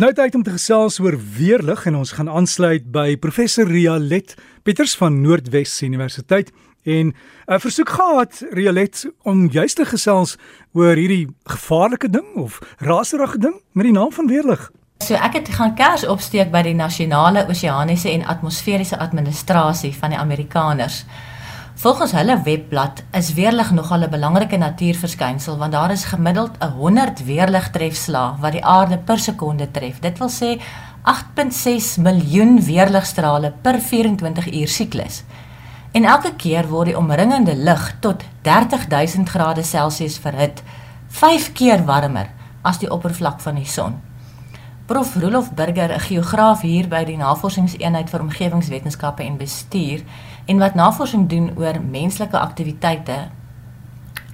Dis nou tyd om te gesels oor weerlig en ons gaan aansluit by professor Rialet Pieters van Noordwes Universiteit en 'n uh, versoek gehad Rialet om juist te gesels oor hierdie gevaarlike ding of raserige ding met die naam van weerlig. So ek het gaan kers opsteek by die Nasionale Oseaniese en Atmosferiese Administrasie van die Amerikaners. Volgens hulle webblad is weerlig nogal 'n belangrike natuurverskynsel want daar is gemiddeld 'n 100 weerligtrefslae wat die aarde per sekonde tref. Dit wil sê 8.6 miljoen weerligstrale per 24 uur siklus. En elke keer word die omringende lug tot 30000 grade Celsius verhit, 5 keer warmer as die oppervlak van die son. Prof Rolof Burger, 'n geograaf hier by die Navorsingseenheid vir Omgewingswetenskappe en Bestuur en wat navorsing doen oor menslike aktiwiteite.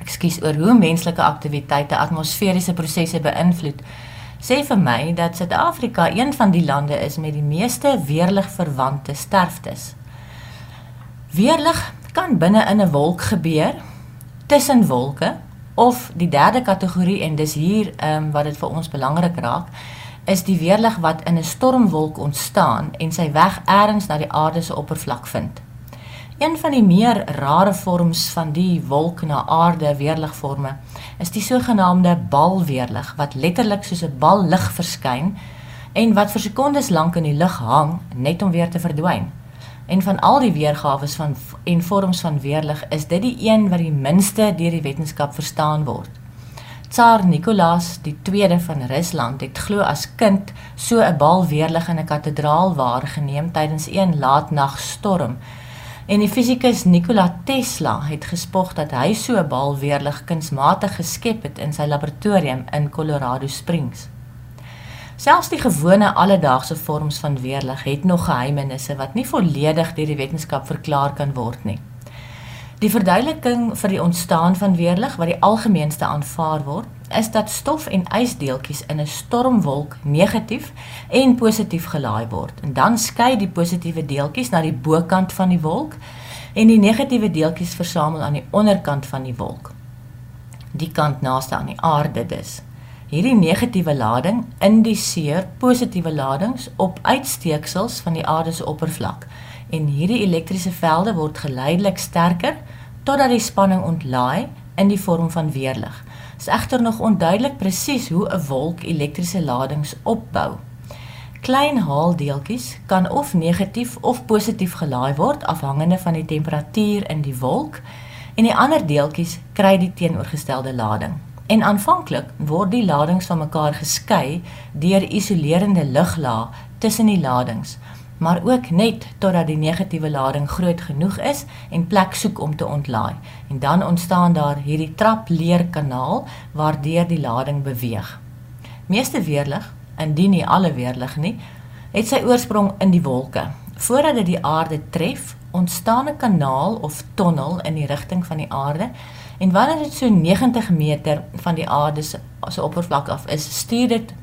Ekskuus, oor hoe menslike aktiwiteite atmosferiese prosesse beïnvloed. Sê vir my dat Suid-Afrika een van die lande is met die meeste weerligverwante sterftes. Weerlig kan binne in 'n wolk gebeur, tussen wolke of die derde kategorie en dis hier ehm um, wat dit vir ons belangrik raak is die weerlig wat in 'n stormwolk ontstaan en sy weg eers na die aarde se oppervlak vind. Een van die meer rare vorms van die wolk na aarde weerligforme is die sogenaamde balweerlig wat letterlik soos 'n bal lig verskyn en wat vir sekondes lank in die lug hang net om weer te verdwyn. En van al die weergawe van en vorms van weerlig is dit die een wat die minste deur die wetenskap verstaan word. Tsar Nikolaas II van Rusland het glo as kind so 'n bal weerlig in 'n kathedraal waargeneem tydens een laatnagstorm. En die fisikus Nikola Tesla het gespog dat hy so 'n bal weerlig kunsmatig geskep het in sy laboratorium in Colorado Springs. Selfs die gewone alledaagse vorms van weerlig het nog geheimenisse wat nie volledig deur die wetenskap verklaar kan word nie. Die verduideliking vir die ontstaan van weerlig wat die algemeenste aanvaar word, is dat stof en ysdeeltjies in 'n stormwolk negatief en positief gelaai word. En dan skei die positiewe deeltjies na die bokant van die wolk en die negatiewe deeltjies versamel aan die onderkant van die wolk. Die kant naaste aan die aarde dus. Hierdie negatiewe lading indiseer positiewe ladings op uitsteeksels van die aarde se oppervlak en hierdie elektriese velde word geleidelik sterker totdat die spanning ontlaai in die vorm van weerlig. Dit is egter nog onduidelik presies hoe 'n wolk elektriese ladings opbou. Klein haaldeeltjies kan of negatief of positief gelaai word afhangende van die temperatuur in die wolk en die ander deeltjies kry die teenoorgestelde lading. En aanvanklik word die ladings van mekaar geskei deur isolerende luglaag tussen die ladings maar ook net totdat die negatiewe lading groot genoeg is en plek soek om te ontlaai. En dan ontstaan daar hierdie trapleerkanaal waardeur die lading beweeg. Meeste weerlig, indien nie alle weerlig nie, het sy oorsprong in die wolke. Voordat dit die aarde tref, ontstaan 'n kanaal of tonnel in die rigting van die aarde. En wanneer dit so 90 meter van die aarde se oppervlak af is, stuur dit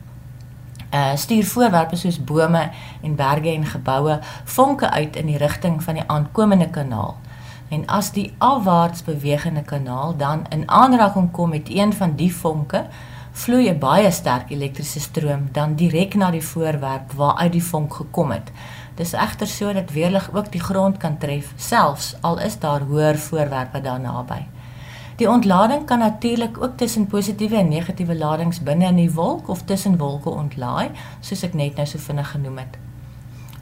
uh stuur voorwerpe soos bome en berge en geboue vonke uit in die rigting van die aankomende kanaal. En as die afwaarts bewegende kanaal dan in aanraking kom met een van die vonke, vloei 'n baie sterk elektriese stroom dan direk na die voorwerp waaruit die vonk gekom het. Dis egter so dat weerlig ook die grond kan tref, selfs al is daar hoër voorwerpe daar naby. Die ontlading kan natuurlik ook tussen positiewe en negatiewe ladings binne in die wolk of tussen wolke ontlaai, soos ek net nou so vinnig genoem het.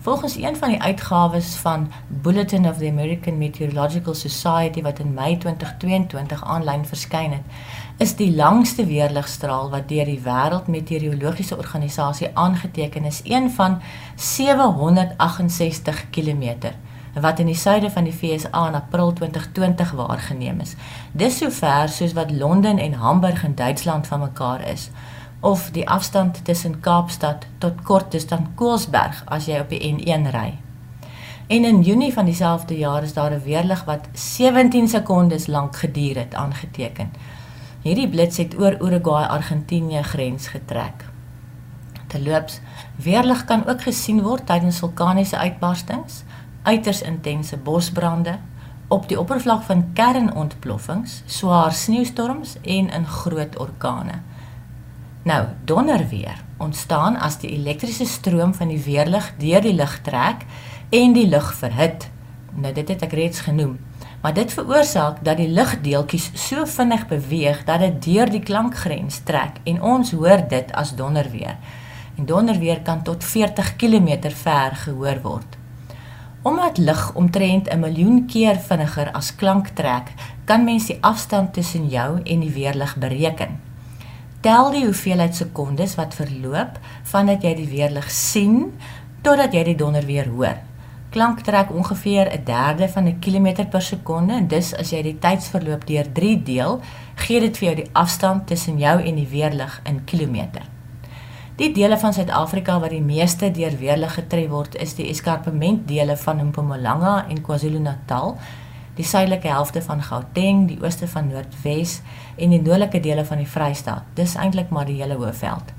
Volgens een van die uitgawes van Bulletin of the American Meteorological Society wat in Mei 2022 aanlyn verskyn het, is die langste weerligstraal wat deur die Wêreldmeteorologiese Organisasie aangeteken is, een van 768 km wat in die suide van die FSA in April 2020 waargeneem is. Dis so ver soos wat Londen en Hamburg in Duitsland van mekaar is of die afstand tussen Kaapstad tot Kortestan Koelsberg as jy op die N1 ry. En in Junie van dieselfde jaar is daar 'n weerlig wat 17 sekondes lank geduur het aangeteken. Hierdie blits het oor Uruguay-Argentinië grens getrek. Terloops, weerlig kan ook gesien word tydens vulkaniese uitbarstings uiters intense bosbrande op die oppervlak van kernontploffings, swaar sneeustorms en in groot orkane. Nou, donderweer ontstaan as die elektriese stroom van die weerlig deur die lug trek en die lug verhit. Nou dit het ek reeds genoem. Maar dit veroorsaak dat die lugdeeltjies so vinnig beweeg dat dit deur die klankgrens trek en ons hoor dit as donderweer. En donderweer kan tot 40 km ver gehoor word. Omdat lig omtrent 'n miljoen keer vinniger as klank trek, kan mens die afstand tussen jou en die weerlig bereken. Tel die hoeveelheid sekondes wat verloop vandat jy die weerlig sien totdat jy die donder weer hoor. Klank trek ongeveer 'n derde van 'n kilometer per sekonde en dus as jy die tydsverloop deur 3 deel, gee dit vir jou die afstand tussen jou en die weerlig in kilometer. Die dele van Suid-Afrika wat die meeste deur weerlig getref word, is die eskarpementdele van Mpumalanga en KwaZulu-Natal, die suidelike helfte van Gauteng, die ooste van Noordwes en die noordelike dele van die Vrystaat. Dis eintlik maar die hele Hoëveld.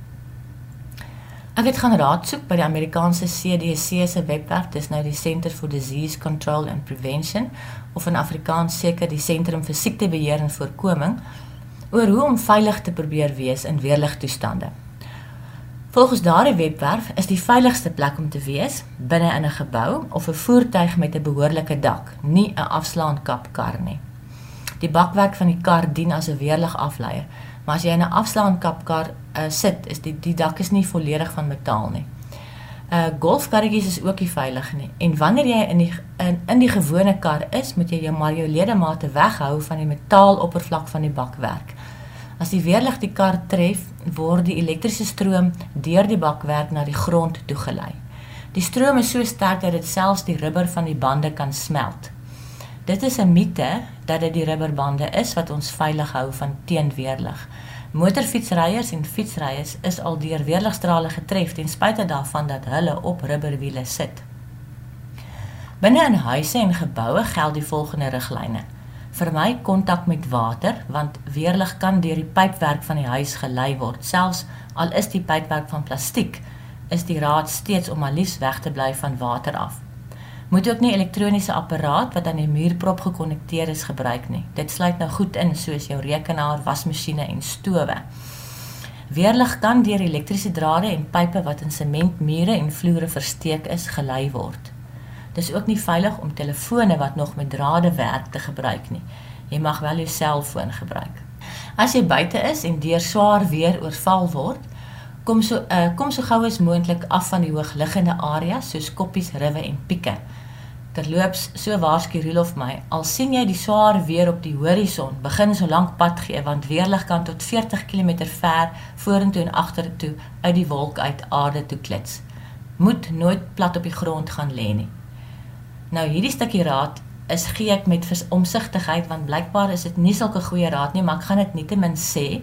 Ek het gaan raad soek by die Amerikaanse CDC se webwerf, dis nou die Center for Disease Control and Prevention of in Afrikaans seker die Sentrum vir Siektebeheer en Voorkoming oor hoe om veilig te probeer wees in weerligtoestande. Volgens daardie webwerf is die veiligigste plek om te wees binne in 'n gebou of 'n voertuig met 'n behoorlike dak, nie 'n afslaankapkar nie. Die bakwerk van die kar dien as 'n weerligafleier, maar as jy in 'n afslaankapkar uh, sit, is die die dak is nie volledig van metaal nie. 'n uh, Golfkarretjies is ook nie veilig nie en wanneer jy in die in, in die gewone kar is, moet jy jou maar jou ledemate weghou van die metaaloppervlak van die bakwerk. As die weerlig die kar tref, word die elektriese stroom deur die bakwerk na die grond toegelei. Die stroom is so sterk dat dit selfs die rubber van die bande kan smelt. Dit is 'n mite dat dit die rubberbande is wat ons veilig hou van teenweerlig. Motorfietsryers en fietsryers is al deur weerligstrale getref ten spyte daarvan dat hulle op rubberwiele sit. Binne in huise en geboue geld die volgende riglyne: vermy kontak met water want weerlig kan deur die pypwerk van die huis gelei word. Selfs al is die pypwerk van plastiek is die raad steeds om alies weg te bly van water af. Moet ook nie elektroniese apparaat wat aan die muurprop gekonnekteer is gebruik nie. Dit sluit nou goed in soos jou rekenaar wasmasjiene en stowe. Weerlig kan deur elektriese drade en pype wat in sementmure en vloere versteek is gelei word Dis ook nie veilig om telefone wat nog met drade werk te gebruik nie. Jy mag wel jou selfoon gebruik. As jy buite is en deur swaar weer oorval word, kom so uh, kom so gou as moontlik af van die hoogliggende areas soos koppies, riwe en pieke. Terloops, so waarsku Rolof my, al sien jy die swaar weer op die horison, begin so lank pad gee want weerlig kan tot 40 km ver vorentoe en agtertoe uit die wolk uit aarde toe klits. Moet nooit plat op die grond gaan lê nie. Nou hierdie stukkie raad is gee ek met omsigtigheid want blykbaar is dit nie sulke goeie raad nie, maar ek gaan dit nietemin sê.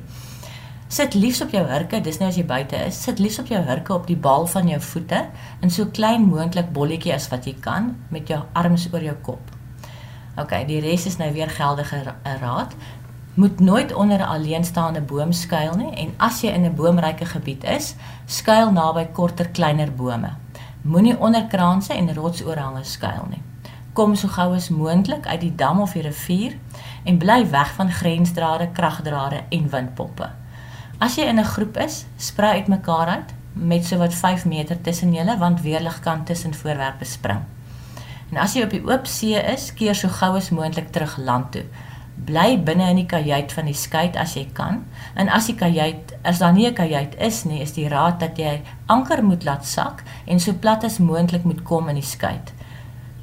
Sit liefs op jou hurke, dis nou as jy buite is, sit liefs op jou hurke op die bal van jou voete in so klein moontlik bolletjie as wat jy kan met jou arms oor jou kop. OK, die res is nou weer geldige raad. Moet nooit onder 'n alleenstaande boom skuil nie en as jy in 'n boomryke gebied is, skuil naby korter, kleiner bome. Moenie onder kraanse en rotsoorhange skuil nie. Kom so gou as moontlik uit die dam of die rivier en bly weg van grensdrade, kragdrade en windpoppe. As jy in 'n groep is, sprei uit mekaar uit met sowat 5 meter tussen julle want weerlig kan tussen voorwerpe spring. En as jy op die oop see is, keer so gou as moontlik terug land toe bly binne in die kajuit van die skei as jy kan. En as die kajuit as daar nie 'n kajuit is nie, is die raad dat jy anker moet laat sak en so plat as moontlik moet kom in die skei.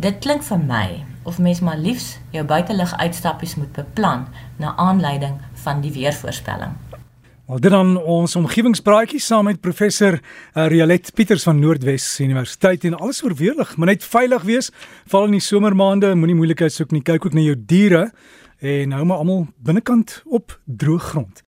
Dit klink vir my of mens maar liefs jou buitelug uitstappies moet beplan na aanleiding van die weervoorspelling. Al dit dan ons omgewingspraatjie saam met professor uh, Rialet Pieters van Noordwes Universiteit en alles oor weerlig, maar net veilig wees, val in die somermaande, moenie moeilikheid soek nie, kyk ook na jou diere en hou maar almal binnekant op droë grond.